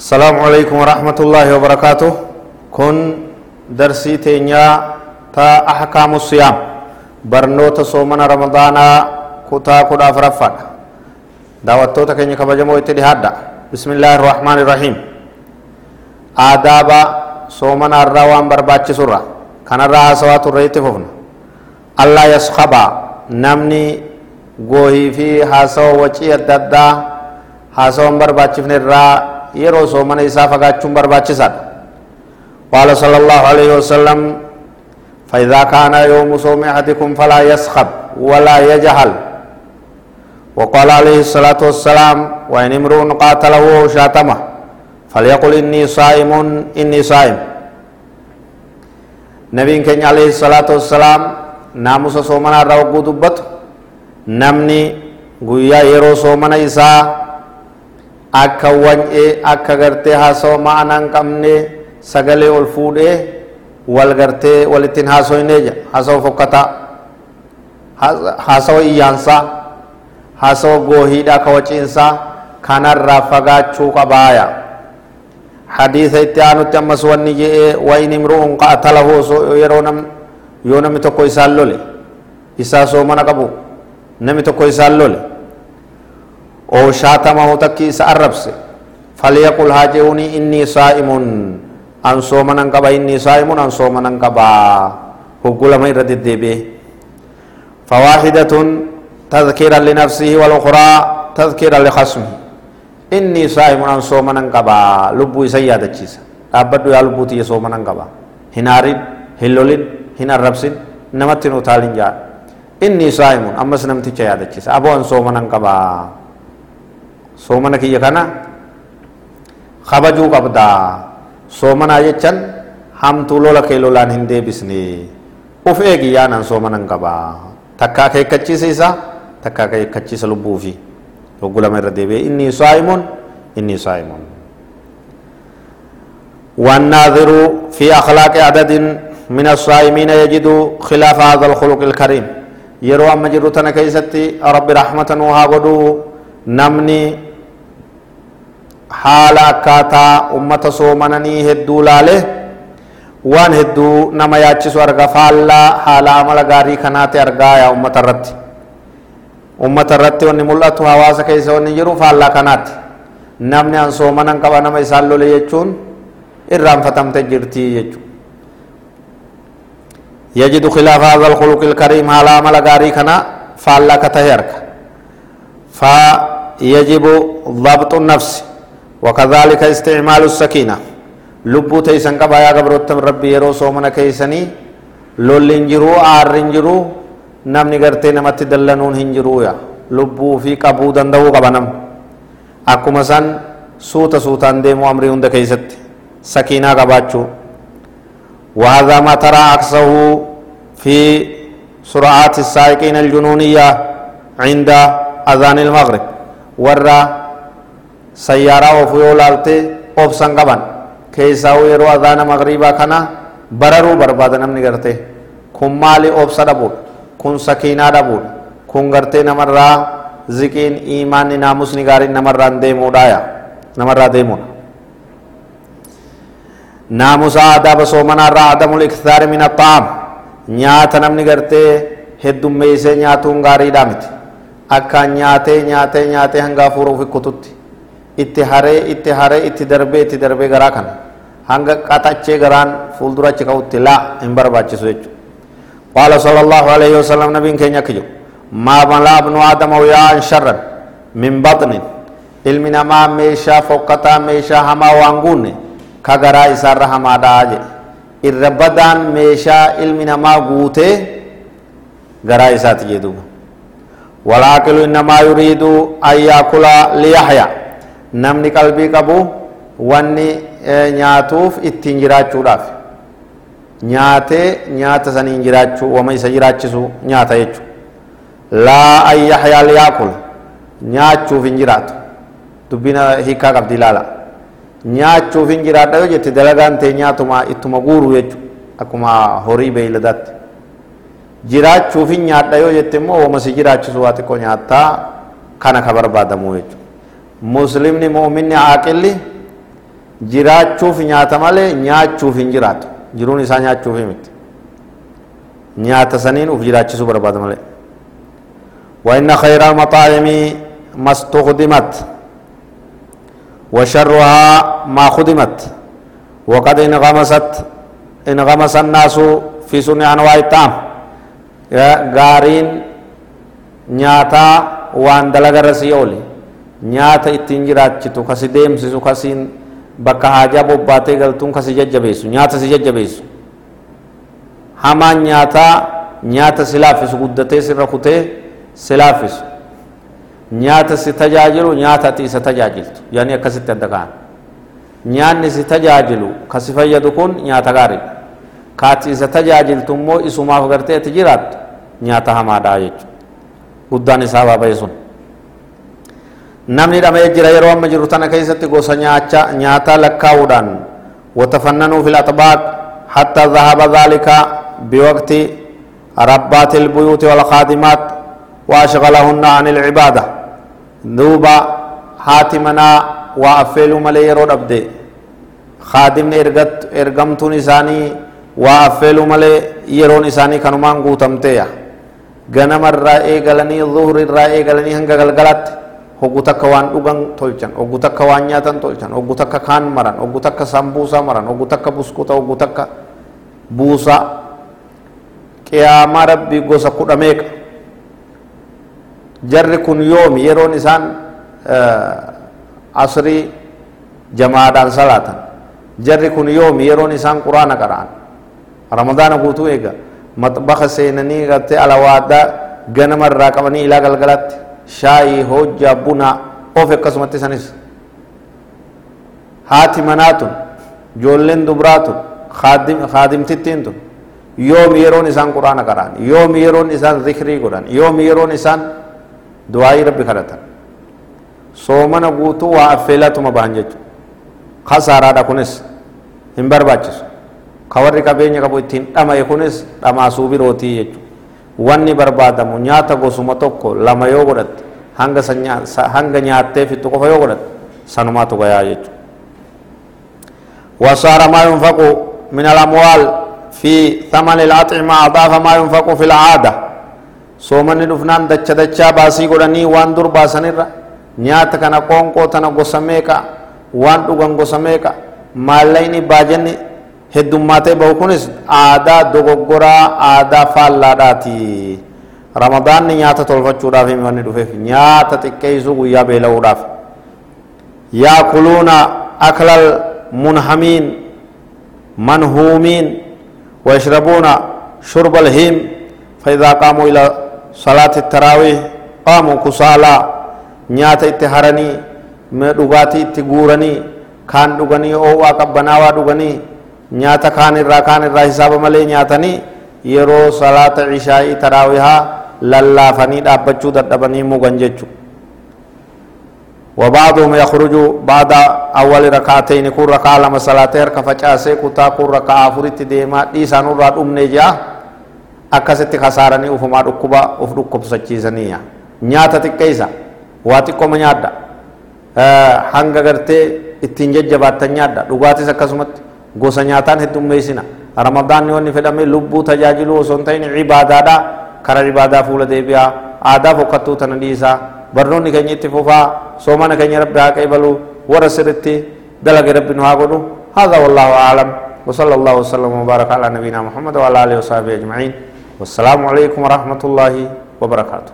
السلام عليكم ورحمة الله وبركاته كن درسي تينيا تا أحكام الصيام برنوت صومنا رمضان كتا كدا فرفا دعوتو تكيني كبجمو اتدهادا بسم الله الرحمن الرحيم آداب صومنا الروان برباتش سورة كان الرها سوات الرئيت ففنا الله يسخبا نمني goohii fi haasawa wacii adda addaa haasawan barbaachifne irraa yeroo soomana isaa fagaachuun barbaachisaadha قال صلى الله عليه وسلم فإذا كان يوم صوم أحدكم فلا يسخب ولا يجهل وقال عليه الصلاة والسلام وإن امرؤ قاتله شاتمه فليقل إني صائم إني صائم نبي كان عليه الصلاة والسلام ناموس صومنا الرب دبته namni guyyaa yeroo soomana isaa akka wany'ee akka gartee haasawa ma'anaa hin qabne sagalee ol fuudhee wal gartee walittiin haasoynee jedha haasawa fokkataa haasawa iyyaansaa haasawa goohiidhaa ka waciinsaa kanarraa fagaachuu qabaaya hadiisa itti aanutti ammas wanni jedhee wayin imru'un qa'atalahu yeroo nam yoo namni tokko isaan lole isaa soomana qabu nami tokko isaan lole oo shaatamahu takki isa arrabse falyaqul haa je'uuni innii saa'imun an soomanan qaba innii saa'imun an soomanan qaba hoggulama irra deddeebi'e fawaahidatun walukhraa tadhkiran likhasmihi innii saa'imun an soomanan qaba lubbuu isa yaadachiisa dhaabbadhu yaa lubbuu tiyya soomanan qaba hin aarin hin lolin hin arrabsin namatti hin utaalin jaadha inni saa'imun ammas namticha yaadachiisa aboo an soomanan qabaa soomana kiyya kana kabajuu qabdaa soomanaa jechan hamtuu lola kee lolaan hin deebisne uf eegi yaanan soomanan qabaa takka akeekkachiisa isaa takka akeekkachiisa lubbuufi hoggulama irra deebi'e inni saa'imun inni saa'imun والناظر في أخلاق عدد من الصائمين يجد خلاف هذا الخلق الكريم keessatti rabbi rahmata nuu haa godhu namni haala akkaataa ummata soomananii hedduu laale waan hedduu nama yaachisu arga faallaa haala amala gaarii kanaati argaa yaa ummata irratti ummata irratti wanni mul'atu hawaasa keessa wanni jiru faallaa kanaati namni an soomanan qaba nama isaan lole jechuun irraanfatamte jirtii jechuudha يجد خلاف هذا الخلق الكريم على عمل غاري كنا فالا كتهيرك فيجب ضبط النفس وكذلك استعمال السكينة. لبو تيسن قبا يا قبروت ربي يرو سومنا كيسني. لول انجرو آر انجرو نمني نمت دلنون هنجرو يا لبو في قبو دندو قبنم. akkuma san suuta suutaan deemu amrii hunda keeysatti sakiinaa qabaachuu وهذا ما ترى عكسه في سرعات السائقين الجنونية عند أذان المغرب. ورا sayyaaraa of yoo laaltee obsan qaban keessaa yeroo adaana magriibaa kana bararuu barbaada namni gartee kun maali obsa dhabuudha kun sakiinaa dhabuudha kun gartee namarraa ziqiin imaanni naamusni gaariin namarraan deemuudhaaya namarraa deemuudha naamusa adaaba soomanaarraa adamul iktaari min axaam nyaata namni gartee heddummeeysee nyaatuun gaariidhaa miti akka nyaatee nyaatee nyaatee hanga hafuuruuf hikkututti itti haree itti haree itti darbee itti darbee garaa kana hanga qaxachee garaan fuuldurachi ka'utti laa hin barbaachisu jechuudha sala allahu alayhi wasalam nabiin keenya akka jedhu maa malaa abnu aadama yaa'an sharran min baxnin ilmi namaa meeshaa fokkataa meeshaa hamaa waan guunne ka garaa isaarra hamaadhaa jedhe irra badaan meeshaa ilmi namaa guutee garaa isaati jedhuba walaaqilu innamaa yuriidu an yaakula liyaxya namni qalbii qabu wanni nyaatuuf ittiin jiraachuudhaaf nyaatee nyaata saniin jiraachuu wama isa jiraachisu nyaata jechu laa an yaxyaa liyaakula nyaachuuf hin jiraatu dubbina hiikaa qabdi ilaala nyaachuuf hin jiraadha yoo jette dalagaan ta'e nyaatuma ittuma guuru jechu akkuma horii beeyladaatti jiraachuuf hin nyaadha yoo jette immoo wama si jiraachisu waa xiqqoo nyaattaa kana ka barbaadamu jechu muslimni mu'minni aaqilli jiraachuuf nyaata malee nyaachuuf hin jiraatu jiruun isaa nyaachuuf miti nyaata saniin uf jiraachisuu barbaada malee وإن خير المطاعم ما استخدمت وشرها ما خدمت وقد انغمست انغمس الناس في صنع أنواع الطعام غارين نياتا وان دلغ رسيولي نياتا اتنجرات kasi deemsisu kasiin bakka haajaa bobbaatee galtuun kasi jajjabeessu nyaata si jajjabeessu hamaan nyaataa nyaata si laaffisu guddatee sirra kutee si laaffisu nyaata si tajaajilu nyaata ati isa tajaajiltu yaani akkasitti adda ka'an nyaanni si tajaajilu ka si fayyadu kun nyaata gaariidha ka ati isa tajaajiltu immoo isumaaf gartee ati jiraattu nyaata hamaadha jechuudha guddaan isaa sun namni dhama'ee jira yeroo amma jiru tana keessatti gosa nyaataa lakkaa'uudhaan watafannanuu fil axbaaq حتى ذهب ذلك بوقت ربات البيوت والخادمات وأشغلهن عن العبادة دوبا حاتمنا وأفلوا ملي يرود أبدي خادم إرغت إرغمتون إساني وأفلوا ملي يرون إساني كانوا قوتمتيا غنم الرائي غلني ظهر الرائي غلني هنگا غلغلت hoggu takka waan dhugan tolchan hoggu takka waan nyaatan tolchan hoggu takka kaan maran hoggu takka sambuusaa maran hoggu takka buskuta hoggu takka buusaa qiyaamaa rabbii gosa kudha meeqa jarri kun yoomi yeroon isaan asrii jamaadhaan salaatan jarri kun yoomi yeroon isaan quraana qara'an ramadaana guutuu eega maxbaxa seenanii gartee alawaaddaa ganama irraa qabanii ilaa galgalatti shaayii hojjaa bunaa of akkasumatti sanis haati manaatun ijoolleen dubraatun kaadimtittiin tun yoomi yeroon isaan quraana qara'an yoomi yeroon isaan zikrii godhan yoomi yeroon isaan du'aayii rabbi kadhatan soomana guutuu waa affeelatuma bahan jechuudha kasaaraadha kunis hin barbaachisu ka warri qabeenya qabu ittiin dhama'e kunis dhamaasuu birootii jechuudha wanni barbaadamu nyaata gosuma tokko lama yoo godhatte hanga hanga nyaattee fixu qofa yoo godhatte sanumaatu gayaa jechuudha وصار ما ينفق من الأموال في ثمن الأطعمة أضاف ما ينفق في العادة dacha dachaa baasii godhanii waan dur baasanirra nyaata kana qoonqoo tana gosa meeqa waan dhugan gosa meeqa maallaqni baajanni heddummaatee bahu kunis aadaa dogoggoraa aadaa faallaadhaati ramadaanni nyaata tolfachuudhaaf himanni dhufeef nyaata xiqqeessuu guyyaa beela'uudhaaf yaakuluuna aklal munhamiin manhuumiin ويشربون شرب الهيم فإذا قاموا إلى صلاة التراويح قاموا كسالى نيات اتهرني dhugaatii itti guuranii kaan dhuganii oowwaa qabbanaawaa dhuganii nyaata kaan irraa kaan irraa hisaaba malee nyaatanii yeroo salaata cishaa'ii taraawihaa lallaafanii dhaabbachuu dadhabanii mugan jechu وبعضهم يخرج بعد أول ركعتين كون ركعة لما صلاة هركا فجاسي كتا كون ركعة فريت ديما ديسان راد أمني جا أكست خسارني أفما ركبا أف سچيزنيا نياتا تكيسا واتي كوم نيادا hanga gartee ittiin jajjabaattan nyaadha dhugaatis akkasumatti gosa nyaataan heddummeessina ramadaanni wanni fedhame lubbuu tajaajiluu osoo hin ta'in cibaadaadha kara cibaadaa fuula deebi'aa aadaa fokkattuu tana dhiisaa barnoonni keenya itti fufaa soomana keenya rabbi haa qeebaluu warra sirritti dalage rabbi nu haa godhu هذا والله أعلم وصلى الله وسلم وبارك على نبينا محمد وعلى آله وصحبه أجمعين والسلام عليكم ورحمة الله وبركاته